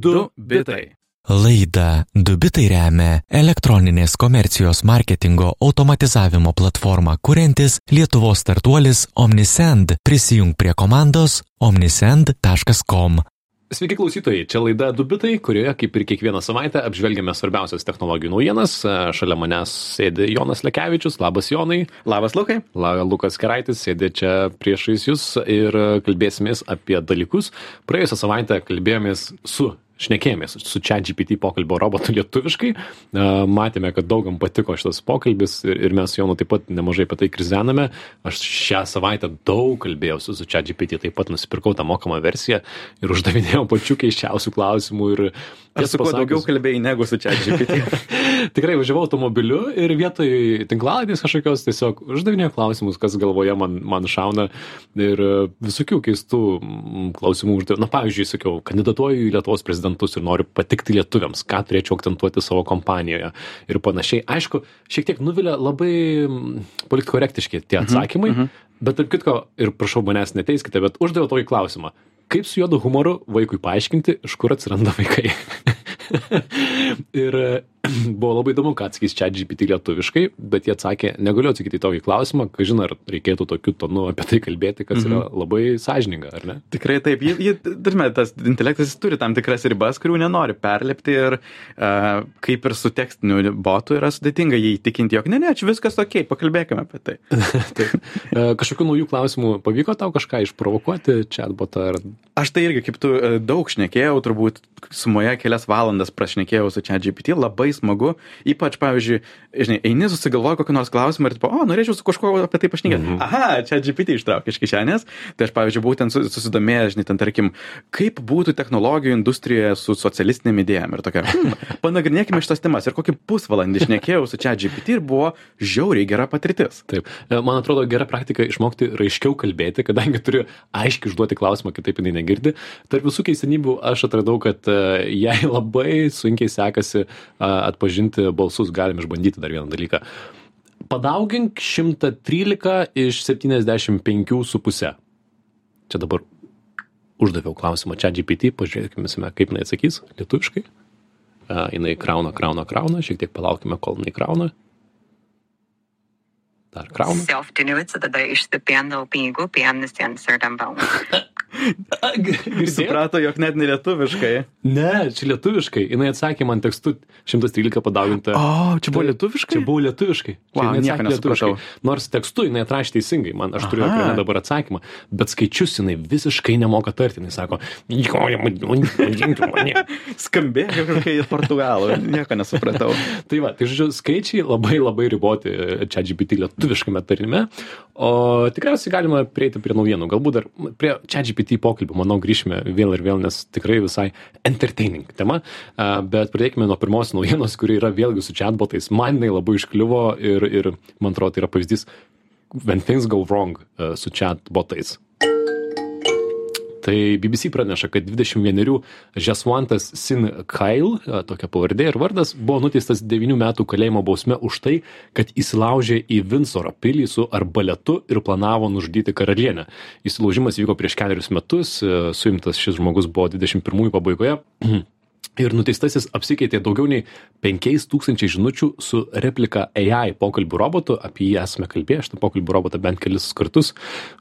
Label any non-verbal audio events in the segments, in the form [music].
Du bitai. Laida Dubitai remia elektroninės komercijos marketingo automatizavimo platformą kuriantis Lietuvos startuolis Omnisend. Prisijung prie komandos omnisend.com. Sveiki klausytojai, čia laida Dubitai, kurioje kaip ir kiekvieną savaitę apžvelgiame svarbiausias technologijų naujienas. Šalia manęs sėdi Jonas Lekevičius, labas Jonai. Labas Lukai. La, Lukas Keraitis sėdi čia priešais jūs ir kalbėsimės apie dalykus. Praėjusią savaitę kalbėjomės su šnekėjomės su ChatGPT pokalbio robotu lietuviškai. Matėme, kad daugam patiko šitas pokalbis ir mes jau nu taip pat nemažai apie tai krizename. Aš šią savaitę daug kalbėjau su ChatGPT, taip pat nusipirkau tą mokamą versiją ir uždavinėjau pačių keiščiausių klausimų. Ir Aš su kuo daugiau kalbėjai negu su ChatGPT. [laughs] Tikrai važiavau automobiliu ir vietoj tinklaladės kažkokios tiesiog uždavinėjau klausimus, kas galvoje man, man šauna ir visokių keistų klausimų uždavinėjau. Na, pavyzdžiui, sakiau, kandidatuoju į Lietuvos prezidentus ir noriu patikti lietuviams, ką turėčiau akcentuoti savo kompanijoje ir panašiai. Aišku, šiek tiek nuvilia labai politkorektiški tie atsakymai, mm -hmm. bet tarp kitko, ir prašau manęs neteiskite, bet uždaviau tokį klausimą. Kaip su juodu humoru vaikui paaiškinti, iš kur atsiranda vaikai? [laughs] ir [clears throat] buvo labai įdomu, ką atsakys čia GPT lietuviškai, bet jie atsakė, negaliu atsakyti į tokį klausimą, ką žinai, ar reikėtų tokiu tonu apie tai kalbėti, kas yra Mhm. labai sąžininga, ar ne? Tikrai taip. Jie, jie, tarme, tas intelektas jis turi tam tikras ribas, kurių nenori perlipti ir uh, kaip ir su tekstiniu botu yra sudėtinga jį įtikinti, jog ne, ne, čia viskas ok, pakalbėkime apie tai. [laughs] Taip. E, Kažkokių naujų klausimų pavyko tau kažką išprovokuoti, chatbotą ar... Aš tai irgi, kaip tu e, daug šnekėjau, turbūt sumoje kelias valandas prašnekėjau su čia GPT, labai smagu, ypač, pavyzdžiui, žinai, eini susigalvoji kokį nors klausimą ir, tipo, o, norėčiau su kažkuo apie tai pašnekėti. Mhm. Aha, čia GPT ištraukė iš kišenės. Tai aš, pavyzdžiui, būtent su- susidomėjęs, žinai, ten, tarkim, kaip būtų technologijų industrijoje su socialistinėm idėjom ir tokia, hmm, [laughs] panagrinėkime šitas temas. Ir kokį pusvalandį šnekėjau su čia GPT ir buvo žiauriai gera patirtis. Taip. E, Man atrodo, gera praktika išmokti raiškiau kalbėti, kadangi turiu aiškiai užduoti klausimą, kitaip jinai negirdi. Tarp visų keistenybių aš atradau, kad e, jai labai sunkiai sekasi a, atpažinti balsus, galim išbandyti dar vieną dalyką. Padaugink 113 iš 75 su pusė. Čia dabar uždaviau klausimą čia GPT, pažiūrėkime, kaip jinai atsakys lietuviškai. A, jinai krauna, krauna, krauna, šiek tiek palaukime, kol jinai krauna. Dar krauna. self-denuit, tada išsipėnau pinigų, piemnis ten sardambau. Girdėjai? Suprato, jog net nelietuviškai. Ne, čia lietuviškai. Jis atsakė man tekstu 113 padauginta. O, čia buvo lietuviškai? Čia buvo lietuviškai. Jinai nieko nesupratau. Nors tekstu jinai atrašė teisingai, man aš turiu ekrane dabar atsakymą, bet skaičius jinai visiškai nemoka tarti. Jis sako. [laughs] Skambėjo kažkokia į portugalų, nieko nesupratau. [laughs] tai va, tai žodžiu, skaičiai labai labai riboti čia GPT lietuviškame tarime, o tikriausiai galima prieiti prie naujienų. Galbūt dar prie čia GPT pokalbių, manau, grįšime vėl ir vėl, nes tikrai visai entertaining tema. Bet pradėkime nuo pirmos naujienos, kuri yra vėlgi su chatbotais. Man jinai labai iškliuvo ir, ir man atrodo, tai yra pavyzdys, when things go wrong a, su chatbotais. Tai BBC praneša, kad 21 Žesvantas Sin Kail, tokia pavardė ir vardas, buvo nuteistas 9 metų kalėjimo bausme už tai, kad įsilaužė į Vinsoro pilį su arbaletu ir planavo nužudyti karalienę. Įsilaužimas vyko prieš keliarius metus, suimtas šis žmogus buvo 21 pabaigoje. [clears throat] Ir nuteistasis apsikeitė daugiau nei 5000 žinučių su replika AI pokalbių robotu, apie jį esame kalbėję, šitą pokalbių robotą bent kelis kartus.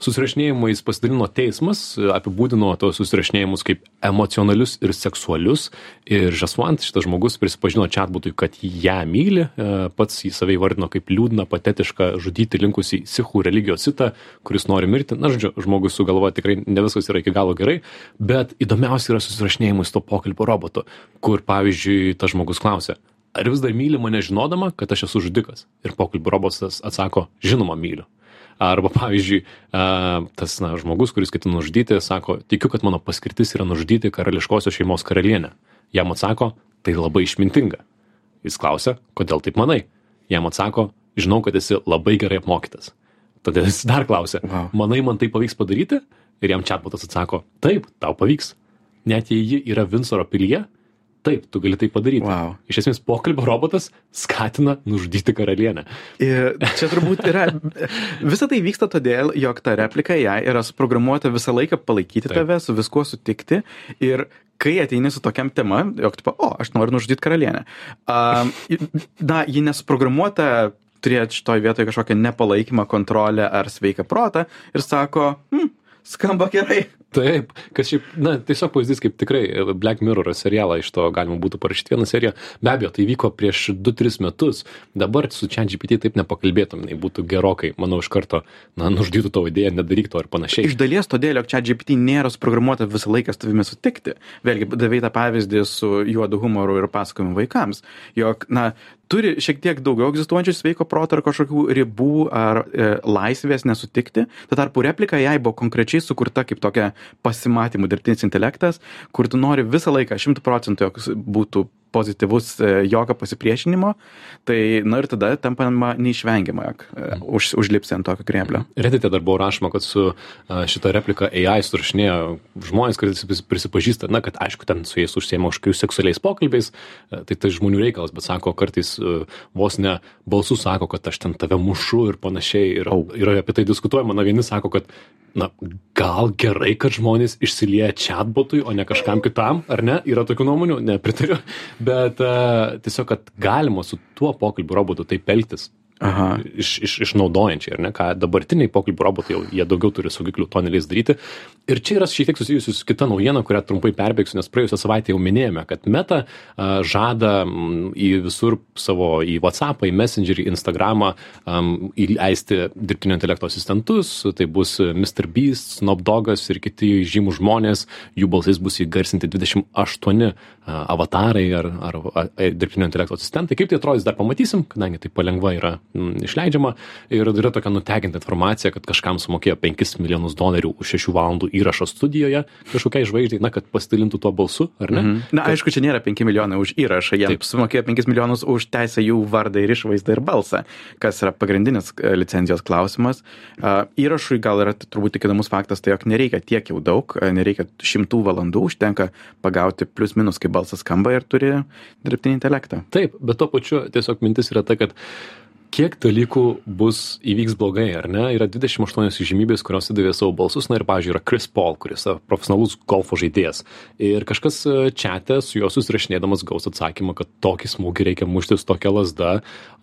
Susirašinėjimais pasidalino teismas, apibūdino tos susirašinėjimus kaip emocionalius ir seksualius. Ir Žasvant, šitas žmogus prisipažino chatbotui, kad ją myli, e, pats jį save įvardino kaip liūdną, patetišką, žudyti linkusi sichų religijos sitą, kuris nori mirti. Na, žodžiu, žmogus sugalvoja tikrai ne viskas yra iki galo gerai, bet įdomiausia yra susirašinėjimai su to pokalbio robotu, kur, pavyzdžiui, tas žmogus klausia, ar vis dar myli mane žinodama, kad aš esu žudikas? Ir pokalbio robotas atsako, žinoma, myliu. Arba, pavyzdžiui, tas na, žmogus, kuris ketina nužudyti, sako, tikiu, kad mano paskirtis yra nužudyti karališkosios šeimos karalienę. Jam atsako, tai labai išmintinga. Jis klausia, kodėl taip manai? Jam atsako, žinau, kad esi labai gerai apmokytas. Tada jis dar klausia, Wow. manai, man tai pavyks padaryti? Ir jam chatbotas atsako, taip, tau pavyks. Net jei ji yra Vinsoro pilyje, taip, tu gali tai padaryti. Wow. Iš esmės, pokalbio robotas skatina nužudyti karalienę. Ir čia turbūt yra, visa tai vyksta todėl, jog ta replika ją yra suprogramuota visą laiką palaikyti Taip. tave, su viskuo sutikti ir kai ateini su tokiam tema, jog, tipo, o, aš noriu nužudyti karalienę, um, na, ji nesuprogramuota turėti šitoj vietoje kažkokią nepalaikymą, kontrolę ar sveiką protą ir sako, hm, skamba gerai. Taip, kad šiaip, na, tiesiog pavyzdys, kaip tikrai e, Black Mirror serialą iš to galima būtų parašyti vieną seriją. Be abejo, tai vyko prieš 2-3 metus. Dabar su ChatGPT taip nepakalbėtum, tai būtų gerokai, manau, iš karto, na, nužudytų tavo idėją, nedaryk to ir panašiai. Iš dalies todėl, jog ChatGPT nėra suprogramuota visą laiką su tavimi sutikti. Vėlgi, davai tą pavyzdį su juodu humoru ir pasakojimu vaikams, jog, na, turi šiek tiek daugiau egzistuojančių sveiko proto ar kažkokių ribų ar e, laisvės nesutikti. Tuo tarpu replika jai buvo konkrečiai sukurta kaip tokia pasimatymų dirbtinis intelektas, kur tu nori visą laiką šimtų procentų, jog būtų pozityvus e, jokio pasipriešinimo, tai, na ir tada tampama neišvengiama, jog e, už, užlipsi ant tokio krėblio. Redite dar buvo rašoma, kad su a, šita replika AI surašinėjo žmonės, kurie pris- prisipažįsta, na, kad aišku, ten su jais užsiema kažkokiais seksualiais pokalbiais, tai tai žmonių reikalas, bet sako, kartais vos ne balsų sako, kad aš ten tave mušu ir panašiai, ir, Au. ir apie tai diskutuojama, na, vieni sako, kad, na, gal gerai, kad žmonės išsilieja chatbotui, o ne kažkam kitam, ar ne? Yra tokių nuomonių, nepritariu, bet a, tiesiog, kad galima su tuo pokalbių robotu taip elgtis. Aha. iš, iš, išnaudojančiai, ar ne, ką dabartiniai pokalbių robotai jau, jie daugiau turi saugiklių, to neleis daryti. Ir čia yra šiek tiek susijusi su kita naujiena, kurią trumpai perbėgsiu, nes praėjusią savaitę jau minėjome, kad Meta a, žada į visur savo, į WhatsApp, į Messengerį, Instagramą um, įleisti dirbtinio intelekto asistentus, tai bus Mr. Beast, Snoop Dogas ir kiti žymų žmonės, jų balsais bus įgarsinti 28 a, avatarai ar, ar a, a, dirbtinio intelekto asistentai. Kaip tai atrodys, dar pamatysim, kadangi tai palengva yra išleidžiama ir yra tokia nutekinta informacija, kad kažkam sumokėjo 5 milijonus dolerių už 6 valandų įrašą studijoje kažkokiai žvaigždžiai, na, kad pasidalintų tuo balsu, ar ne? Mhm. Na, aišku, čia nėra 5 milijonai už įrašą, jie Taip. sumokėjo 5 milijonus už teisę jų vardą ir išvaizdą ir balsą, kas yra pagrindinis e, licenzijos klausimas. A, Įrašui gal yra turbūt tik įdomus faktas, tai jog nereikia tiek jau daug, e, nereikia šimtų valandų, užtenka pagauti plius minus, kai balsas skamba ir turi dirbtinį intelektą. Taip, bet tuo pačiu tiesiog mintis yra ta, kad kiek dalykų bus įvyks blogai, ar ne? Yra 28 žymybės, kurios įdavė savo balsus, na ir, pavyzdžiui, yra Chris Paul, kuris yra profesionalus golfo žaidėjas. Ir kažkas čia su juo susirašinėdamas gaus atsakymą, kad tokį smūgį reikia mušti su tokia lasda,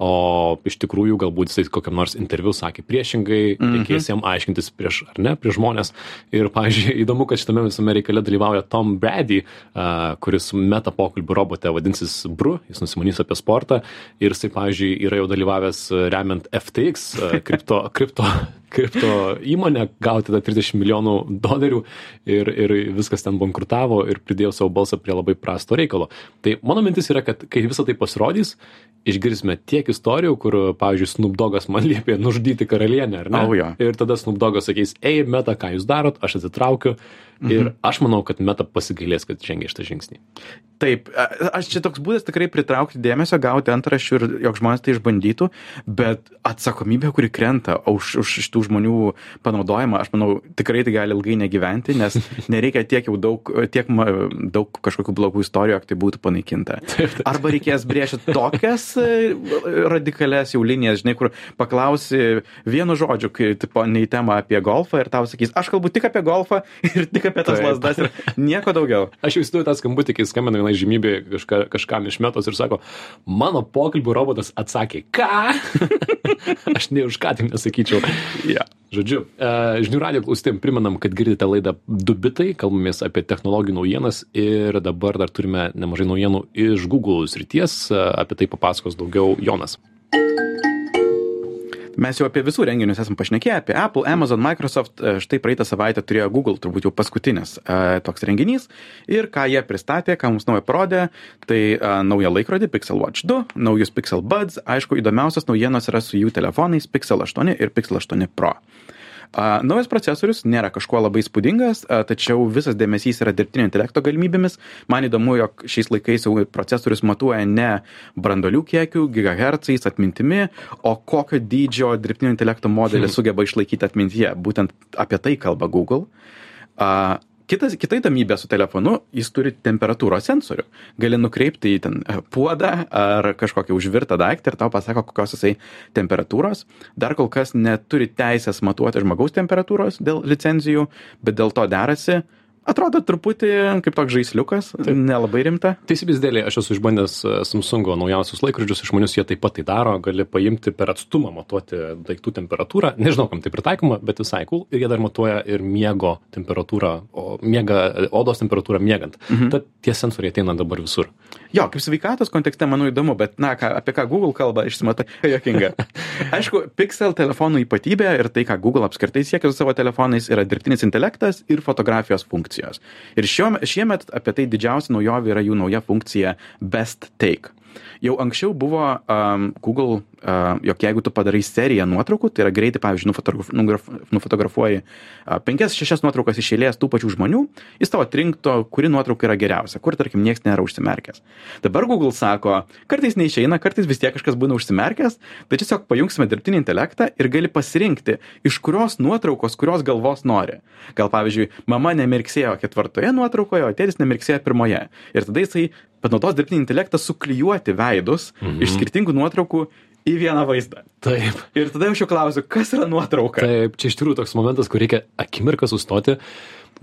o iš tikrųjų galbūt jisai kokiam nors interviu sakė priešingai, Mhm. reikės jam aiškintis prieš, ar ne, prieš žmonės. Ir, pavyzdžiui, [laughs] įdomu, kad šitame visame reikale dalyvauja Tom Brady, a, kuris meta pokalbių robote vadinsis Bru, jis nusimanys apie sportą ir jisai, pavyzdžiui, yra jau dalyvavęs remiant FTX a, kripto, kripto, kripto įmonę, gauti tą 30 milijonų dolerių ir, ir viskas ten bankrutavo ir pridėjo savo balsą prie labai prasto reikalo. Tai mano mintis yra, kad kai visą tai pasirodys, išgirsime tiek istorijų, kur, pavyzdžiui, Snoop Dogas man liepė nužudyti karalienę, ar ne? O, jo. Ir tada Snoop Dogas sakys, ei, meta, ką jūs darot, aš atsitraukiu. Mhm. Ir aš manau, kad meta pasigailės, kad žengia šitą žingsnį. Taip, aš čia toks būdas tikrai pritraukti dėmesio, gauti antraščių ir jog žmonės tai išbandytų, bet atsakomybė, kuri krenta už, už šitų žmonių panaudojimą, aš manau, tikrai tai gali ilgai negyventi, nes [laughs] nereikia tiek jau daug, tiek ma- daug kažkokių blogų istorijų, jog tai būtų panaikinta. [laughs] Arba reikės brėžti tokias e, radikalias jau linijas, žinai, kur paklausi vienu žodžiu, kai tipo, nei tema apie golfą ir tau sakys, aš kalbu tik apie golfą [laughs] ir tik apie tas Taip. lasdas ir nieko daugiau. Aš jau įsivaizduoju tą skambutį, kai skambina viena žymybė kažka, kažkam iš metos ir sako, mano pokalbių robotas atsakė, ką? aš ne už ką tik nesakyčiau. Ja. Žodžiu, e, žinių radio klausytėm primenam, kad girdite laidą Dubitai, kalbamės apie technologijų naujienas ir dabar dar turime nemažai naujienų iš Google srities, e, apie tai papasakos daugiau Jonas. Mes jau apie visų renginius esam pašnekėję, apie Apple, Amazon, Microsoft. E, Štai praeitą savaitę turėjo Google, turbūt jau paskutinis e, toks renginys. Ir ką jie pristatė, ką mums naujo parodė, tai e, naują laikrodį Pixel Watch 2, naujus Pixel Buds. Aišku, įdomiausias naujienos yra su jų telefonais Pixel 8 ir Pixel 8 Pro. A, Naujas procesorius nėra kažkuo labai spūdingas, a, tačiau visas dėmesys yra dirbtinio intelekto galimybėmis. Man įdomu, jog šiais laikais jau procesorius matuoja ne brandolių kiekių, gigahertzais, atmintimi, o kokio dydžio dirbtinio intelekto modelį [laughs] sugeba išlaikyti atmintyje. Būtent apie tai kalba Google. A, Kitas, kita įdomybė su telefonu, jis turi temperatūros sensorių. Gali nukreipti į ten e, puodą ar kažkokį užvirtą daiktą ir tau pasako, kokios jisai temperatūros. Dar kol kas neturi teisės matuoti žmogaus temperatūros dėl licenzijų, bet dėl to derasi. Atrodo truputį kaip toks žaisliukas, nelabai rimta. Teisybės dėlį, aš esu išbandęs e, Samsungo naujausius laikrodžius, išmanius jie taip pat tai daro, gali paimti per atstumą matuoti daiktų temperatūrą, nežinau, kam tai pritaikoma, bet visai cool, ir jie dar matuoja ir miego temperatūrą, o miega, odos temperatūrą miegant. Mhm. Tad tie sensoriai ateina dabar visur. Jo, kaip sveikatos kontekste, manau įdomu, bet, na, ką, apie ką Google kalba, išsimatai, [laughs] jokinga. [laughs] Aišku, Pixel telefonų ypatybė ir tai, ką Google apskritai siekia su savo telefonais, yra dirbtinis intelektas ir fotografijos funkcijos. Ir šio, šiemet apie tai didžiausia naujovė yra jų nauja funkcija Best Take. Jau anksčiau buvo um, Google, uh, jog jeigu tu padarai seriją nuotraukų, tai yra greitai, pavyzdžiui, nufotograf, nugraf, nufotografuoji uh, penkias, šešias nuotraukas iš eilės tų pačių žmonių, jis tavo atrinkto, kuri nuotrauka yra geriausia, kur, tarkim, niekas nėra užsimerkęs. Dabar Google sako, kartais neišeina, kartais vis tiek kažkas būna užsimerkęs, tai tiesiog pajungsime dirbtinį intelektą ir gali pasirinkti, iš kurios nuotraukos, kurios galvos nori. Gal, pavyzdžiui, mama nemirksėjo ketvirtoje nuotraukoje, o tėtis nemirksėjo pirmoje. Ir tada jisai panaudos dirbtinį intelektą suklijuoti veidus mhm. iš skirtingų nuotraukų į vieną vaizdą. Taip. Ir tada aš jau klausiu, kas yra nuotrauka. Taip, čia iš tikrųjų toks momentas, kur reikia akimirką sustoti.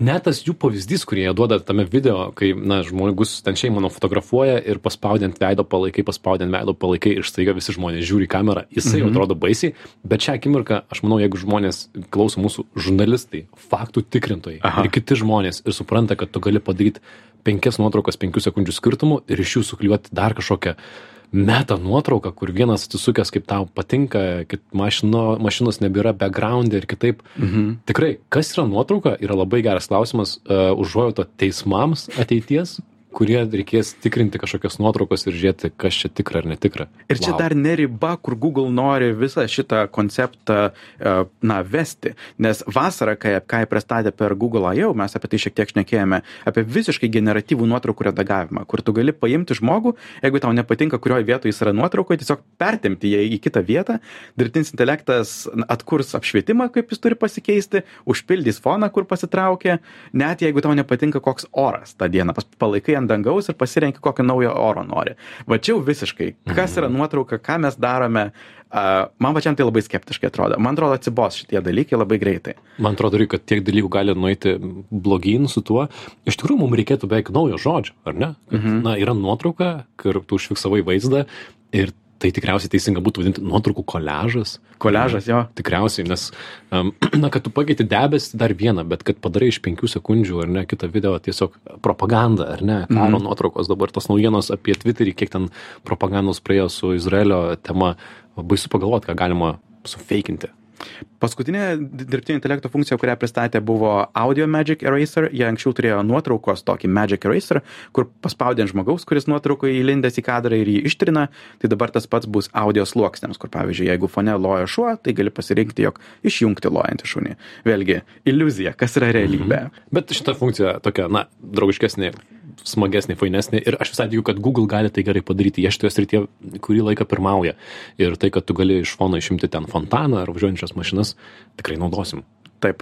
Net tas jų pavyzdys, kurį jie duoda tame video, kai, na, žmogus ten šeimą nufotografuoja ir paspaudint veido palaikai, paspaudint veido palaikai ir staiga visi žmonės žiūri į kamerą, jisai mhm. atrodo baisiai, bet šią akimirką, aš manau, jeigu žmonės klauso mūsų žurnalistai, faktų tikrintojai Aha. ir kiti žmonės ir supranta, kad tu gali padaryti penkias nuotraukas penkių sekundžių skirtumu ir iš jų suklijuoti dar kažkokią meta nuotrauką, kur vienas atsisukęs, kaip tau patinka, kad mašino, mašinos nebėra background ir kitaip. Mhm. Tikrai, kas yra nuotrauka, yra labai geras klausimas, uh, užuojoto teismams ateities, kurie reikės tikrinti kažkokias nuotraukas ir žiūrėti, kas čia tikra ar netikra. Ir čia wow. dar neriba, kur Google nori visą šitą konceptą, e, na, vesti. Nes vasarą, kai, kai pristatė per Google I.O., mes apie tai šiek tiek šnekėjome, apie visiškai generatyvų nuotraukų redagavimą, kur tu gali paimti žmogų, jeigu tau nepatinka, kurioje vietoje jis yra nuotraukoje, tiesiog pertemti ją į kitą vietą, dirbtinis intelektas atkurs apšvietimą, kaip jis turi pasikeisti, užpildys foną, kur pasitraukė, net jeigu tau nepatinka, koks oras tą dieną, palaikai ant ant dangaus ir pasirenki kokio naujo oro nori. Va čia jau visiškai, kas yra nuotrauka, ką mes darome, uh, man pačiam tai labai skeptiškai atrodo. Man atrodo, atsibos šitie dalykai labai greitai. Man atrodo, kad tiek dalykų gali nueiti blogyn su tuo. Iš tikrųjų, mums reikėtų beveik naujo žodžio, ar ne? Kad, mhm. Na, yra nuotrauka, kur tu užfiksavai vaizdą ir tai tikriausiai teisinga būtų vadinti nuotraukų koležas. Koležas, jo. Tikriausiai, nes, um, [clears throat] na, kad tu pakeiti debesį dar vieną, bet kad padarai iš penkių sekundžių ar ne kitą video tiesiog propaganda, ar ne, karo mm. nuotraukos dabar tos naujienos apie Twitterį, kiek ten propagandos praėjo su Izraelio tema, baisu pagalvoti, ką galima sufeikinti. Paskutinė dirbtinio intelekto funkcija, kurią pristatė, buvo Audio Magic Eraser. Jie anksčiau turėjo nuotraukos tokį Magic Eraser, kur paspaudė žmogaus, kuris nuotraukoje įlindęs į kadrą ir jį ištrina. Tai dabar tas pats bus audio sluoksniams, kur pavyzdžiui, jeigu fone loja šuo, tai gali pasirinkti, jog išjungti lojantį šunį. Vėlgi, iliuzija, kas yra realybė. Mhm. Bet šita funkcija tokia, na, draugiškesnė smagesnė, fainesnė ir aš visai tikiu, kad Google gali tai gerai padaryti. Jie šitoje srityje kurį laiką pirmauja. Ir tai, kad tu gali iš fono išimti ten fontaną ar važiuojančias mašinas, tikrai naudosim. Taip.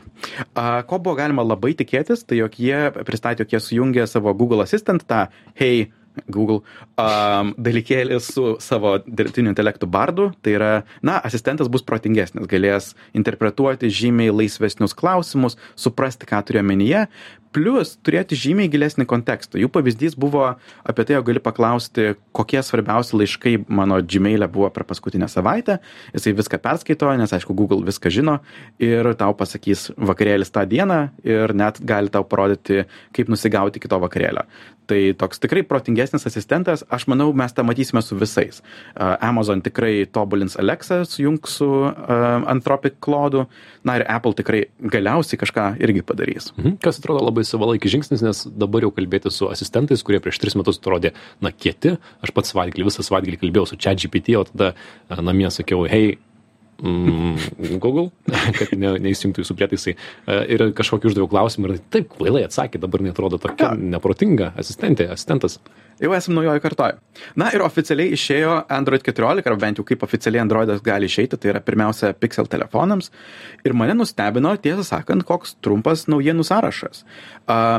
A, ko buvo galima labai tikėtis, tai jog jie pristatė, jog jie sujungė savo Google Assistant, tą Hey Google um, dalykėlį su savo dirbtiniu intelektu bardu. Tai yra, na, asistentas bus protingesnis, galės interpretuoti žymiai laisvesnius klausimus, suprasti, ką turiu omenyje, plius turėti žymiai gilesnį kontekstą. Jų pavyzdys buvo apie tai, jog gali paklausti, kokie svarbiausi laiškai mano Gmail'e buvo per paskutinę savaitę. Jisai viską perskaito, nes aišku, Google viską žino ir tau pasakys vakarėlis tą dieną ir net gali tau parodyti, kaip nusigauti kito vakarėlio. Tai toks tikrai protingesnis asistentas, aš manau, mes tą matysime su visais. Amazon tikrai tobulins Alexa, sujungs su Anthropic klodu, na ir Apple tikrai galiausiai kažką irgi padarys. Mhm. Kas atrodo labai savalaikis žingsnis, nes dabar jau kalbėti su asistentais, kurie prieš tris metus atrodė, na, kieti. Aš pats savaitgalį, visą savaitgalį kalbėjau su ChatGPT, o tada namie sakiau, hei, Google, [laughs] kad ne, neįsijungtų jūsų prietaisai. E, ir kažkokį uždaviau klausimą ir taip kvailai atsakė, dabar netrodo tokia neprotinga asistentė, asistentas. Jau esame naujoje kartoje. Na ir oficialiai išėjo Android 14, ar bent jau kaip oficialiai Androidas gali išeiti, tai yra pirmiausia Pixel telefonams. Ir mane nustebino, tiesą sakant, koks trumpas naujienų sąrašas.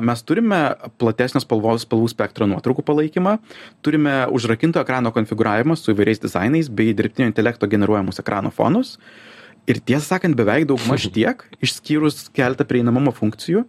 Mes turime platesnio spalvos spalvų spektro nuotraukų palaikymą, turime užrakinto ekrano konfigūravimą su įvairiais dizainais bei dirbtinio intelekto generuojamus ekrano fonus. Ir tiesą sakant, beveik daug maž tiek, išskyrus keletą prieinamumo funkcijų.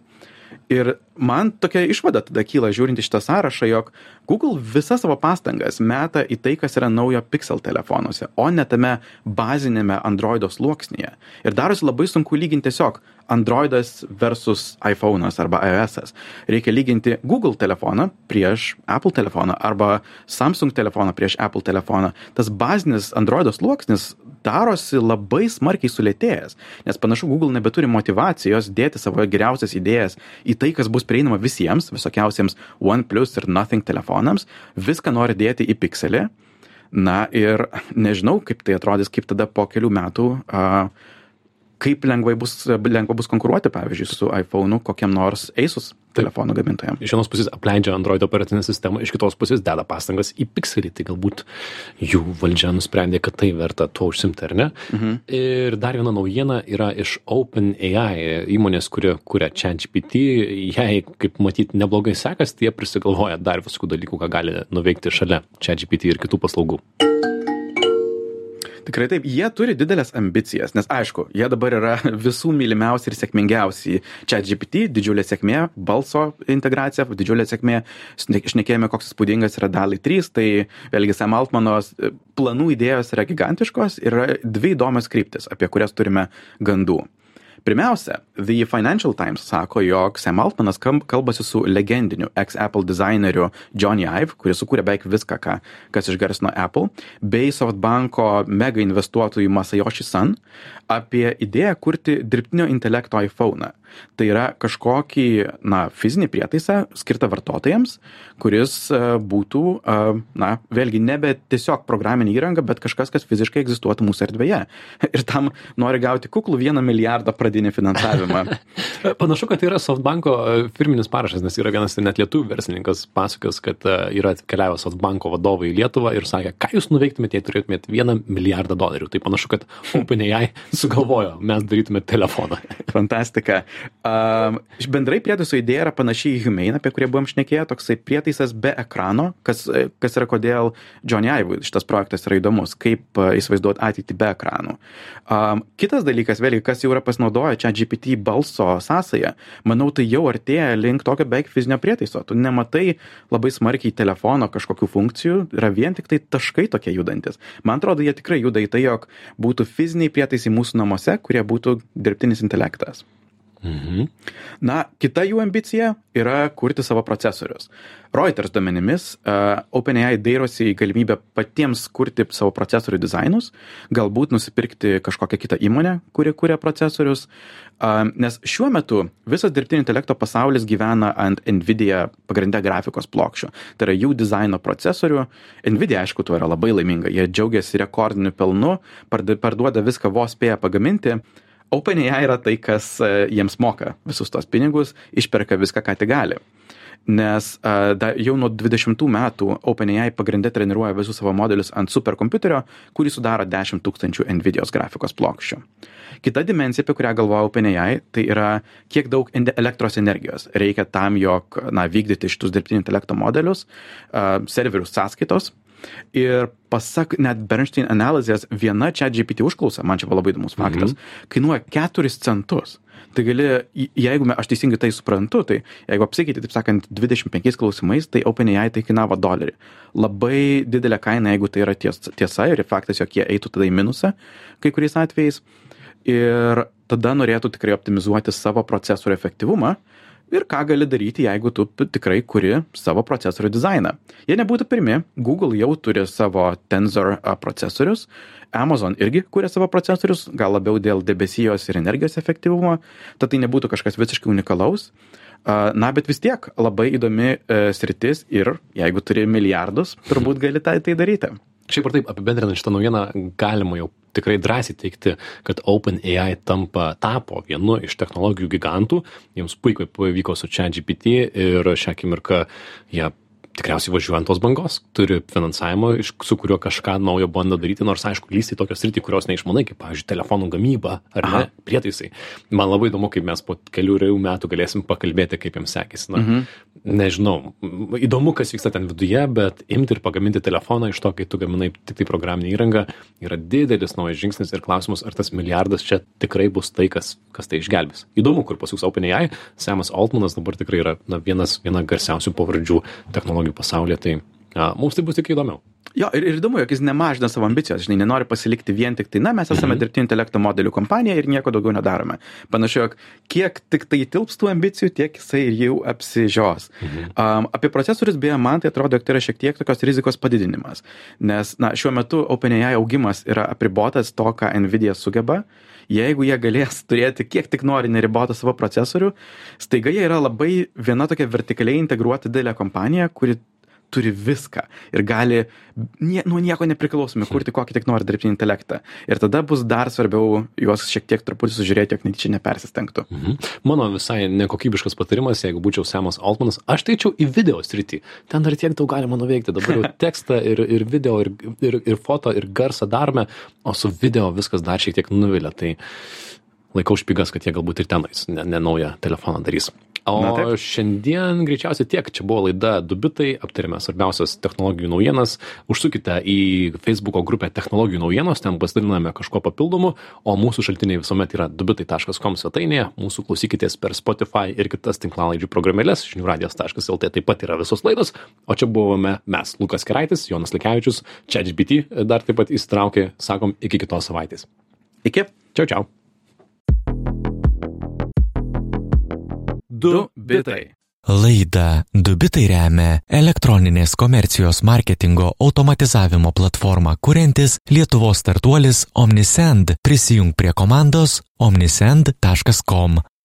Ir man tokia išvada tada kyla žiūrint į šitą sąrašą, jog Google visas savo pastangas meta į tai, kas yra naujo Pixel telefonuose, o ne tame bazinėme Androido sluoksnyje. Ir darosi labai sunku lyginti tiesiog Androidas versus iPhone'as arba iOS'as. Reikia lyginti Google telefoną prieš Apple telefoną arba Samsung telefoną prieš Apple telefoną. Tas bazinis Androido sluoksnis darosi labai smarkiai sulėtėjęs, nes panašu Google nebeturi motivacijos dėti savo geriausias idėjas į tai, kas bus prieinama visiems, visokiausiems OnePlus ir Nothing telefonams, viską nori dėti į pikselį. Na ir nežinau, kaip tai atrodys, kaip tada po kelių metų, a, kaip lengvai bus, lengva bus konkuruoti, pavyzdžiui, su iPhone'u kokiam nors Asus telefonų gamintojam. iš vienos pusės apleidžia Android operacinę sistemą, iš kitos pusės deda pastangas į pixelį, tai galbūt jų valdžia nusprendė, kad tai verta tuo užsimti, ar ne? Mhm. Ir dar viena naujiena yra iš OpenAI įmonės, kuri kuria ChatGPT, jai, kaip matyti, neblogai sekas, tai jie prisigalvoja dar visokių dalykų, ką gali nuveikti šalia ChatGPT ir kitų paslaugų. Tikrai taip, jie turi didelės ambicijas, nes aišku, jie dabar yra [laughs] visų mylimiausi ir sėkmingiausi. Čia GPT, didžiulė sėkmė, balso integracija, didžiulė sėkmė, šnekėjome, koks įspūdingas yra DALI 3, tai vėlgi Sam Altmano planų idėjos yra gigantiškos ir yra dvi įdomios kryptis, apie kurias turime gandų. Pirmiausia, The Financial Times sako, jog Sam Altmanas kalbasi su legendiniu ex-Apple dizaineriu Johnny Ive, kuris sukūrė beveik viską, ką, kas išgarsino Apple, bei SoftBanko mega investuotojų Masayoshi Son apie idėją kurti dirbtinio intelekto iPhone. Tai yra kažkokį, na, fizinį prietaisą skirtą vartotojams, kuris e, būtų, e, na, vėlgi nebe tiesiog programinė įranga, bet kažkas, kas fiziškai egzistuotų mūsų erdvėje. [laughs] Ir tam nori gauti kuklų vieną milijardą pradinį finansavimą. [laughs] Panašu, kad tai yra Softbanko e, firminis parašas, nes yra vienas net lietuvių verslininkas pasakęs, kad e, yra atkeliavę Softbanko vadovai į Lietuvą ir sakė, ką jūs nuveiktumėte, jei turėtumėte vieną milijardą dolerių. Tai panašu, kad [laughs] OpenAI sugalvojo, mes darytumėte telefoną. [laughs] Fantastika. Um, bendrai prietaiso idėja yra panašiai į Humane, apie kurį buvom šnekėję, toksai prietaisas be ekrano, kas, kas yra kodėl Johnny Ive šitas projektas yra įdomus, kaip įsivaizduoti ateitį be ekranų. Um, kitas dalykas, vėlgi, kas jau yra pasinaudoję čia GPT balso sąsąją, manau, tai jau artėja link tokio beveik fizinio prietaiso. Tu nematai labai smarkiai telefono kažkokių funkcijų, yra vien tik tai taškai tokie judantis. Man atrodo, jie tikrai juda į tai, jog būtų fiziniai prietaisai mūsų namuose, kurie būtų dirbtinis intelektas. Mhm. Na, kita jų ambicija yra kurti savo procesorius. Reuters duomenimis, uh, OpenAI dairosi į galimybę patiems kurti savo procesorių dizainus, galbūt nusipirkti kažkokią kitą įmonę, kuri kuria procesorius, uh, nes šiuo metu visas dirbtinio intelekto pasaulis gyvena ant NVIDIA pagrindę grafikos plokščių. Tai yra jų dizaino procesorių. NVIDIA, aišku, tuo yra labai laiminga. Jie džiaugiasi rekordiniu pelnu, parduoda viską vos spėja pagaminti. OpenAI yra tai, kas e, jiems moka visus tos pinigus, išperka viską, ką tik gali. Nes a, da, jau nuo 20 metų OpenAI pagrindė treniruoja visus savo modelius ant superkompiuterio, kurį sudaro 10 tūkstančių NVIDIOS grafikos plokščių. Kita dimensija, apie kurią galvoja OpenAI, tai yra kiek daug elektros energijos reikia tam, jog na, vykdyti šitus dirbtinio intelekto modelius, a, serverių sąskaitos. Ir pasak net Bernstein analizės, viena čia GPT užklausa, man čia buvo labai įdomus faktas, mhm. kainuoja 4 centus. Tai gali, jeigu aš teisingai tai suprantu, tai jeigu apsikeiti, taip sakant, 25 klausimais, tai OpenAI tai kainavo dolerį. Labai didelė kaina, jeigu tai yra ties, tiesa ir faktas, jog jie eitų tada į minusą kai kuriais atvejais. Ir tada norėtų tikrai optimizuoti savo procesorių efektyvumą. Ir ką gali daryti, jeigu tu tikrai kuri savo procesorių dizainą. Jie nebūtų pirmi, Google jau turi savo Tensor procesorius, Amazon irgi kuria savo procesorius, gal labiau dėl debesijos ir energijos efektyvumo, tad tai nebūtų kažkas visiškai unikalaus. Na, bet vis tiek labai įdomi e, sritis ir jeigu turi milijardus, turbūt gali tai, tai daryti. Šiaip ar taip, apibendrinant šitą naujieną, galima jau tikrai drąsiai teikti, kad OpenAI tampa, tapo vienu iš technologijų gigantų. Jiems puikiai pavyko su ChatGPT ir šią akimirką jie tikriausiai važiuoja ant tos bangos, turi finansavimo, iš, su kuriuo kažką naujo bando daryti, nors aišku, lysti į tokios rytį, kurios neišmanai, kaip, pavyzdžiui, telefonų gamyba ar ne, prietaisai. Man labai įdomu, kaip mes po kelių rejų metų galėsim pakalbėti, kaip jiems sekėsi. Na, mhm. Nežinau, įdomu, kas vyksta ten viduje, bet imti ir pagaminti telefoną iš to, kai tu gaminai tik tai programinę įrangą, yra didelis naujas žingsnis ir klausimas, ar tas milijardas čia tikrai bus tai, kas, kas tai išgelbės. Įdomu, kur pasiūs OpenAI, Samas Altmanas dabar tikrai yra na, vienas, viena garsiausių pavardžių technologijų pasaulyje, tai mums tai bus tik įdomiau. Jo, ir, ir įdomu, jog jis nemažina savo ambicijos, žinai, nenori pasilikti vien tik tai, na, mes esame mhm. dirbtinio intelekto modelių kompanija ir nieko daugiau nedarome. Panašu, jog kiek tik tai tilps tų ambicijų, tiek jisai jau apsižios. Mhm. Um, apie procesorius, beje, man tai atrodo, jog tai yra šiek tiek tokios rizikos padidinimas, nes, na, šiuo metu OpenAI augimas yra apribotas to, ką Nvidia sugeba. Jeigu jie galės [laughs] turėti kiek tik nori neribotą savo procesorių, staiga jie yra labai viena tokia vertikaliai integruota didelė kompanija, kuri turi viską ir gali nie, nuo nieko nepriklausomai kurti kokį tik nori dirbtinį intelektą. Ir tada bus dar svarbiau juos šiek tiek truputį sužiūrėti, jog netyčia nepersistengtų. Mhm. Mano visai nekokybiškas patarimas, jeigu būčiau Semas Altmanas, aš teičiau į video sritį. Ten dar tiek daug galima nuveikti. Dabar jau [laughs] tekstą ir, ir video, ir, ir, ir foto, ir garsą darome, o su video viskas dar šiek tiek nuvilia. Tai laikau špigas, kad jie galbūt ir tenais ne, ne naują telefoną darys. O Na, taip. šiandien greičiausiai tiek. Čia buvo laida Dubitai, aptarėme svarbiausias technologijų naujienas. Užsukite į Facebook'o grupę technologijų naujienos, ten pasidaliname kažko papildomu, o mūsų šaltiniai visuomet yra dubitai.com svetainėje. Mūsų klausykitės per Spotify ir kitas tinklalaidžių programėlės, žiniųradijas.lt taip pat yra visos laidos. O čia buvome mes, Lukas Keraitis, Jonas Likevičius, ChatGPT dar taip pat įsitraukė, sakom, iki kitos savaitės. Iki. Čiau, čiau. Du bitai. Laida Du bitai remia elektroninės komercijos marketingo automatizavimo platformą kuriantis Lietuvos startuolis Omnisend. Prisijung prie komandos omnisend.com.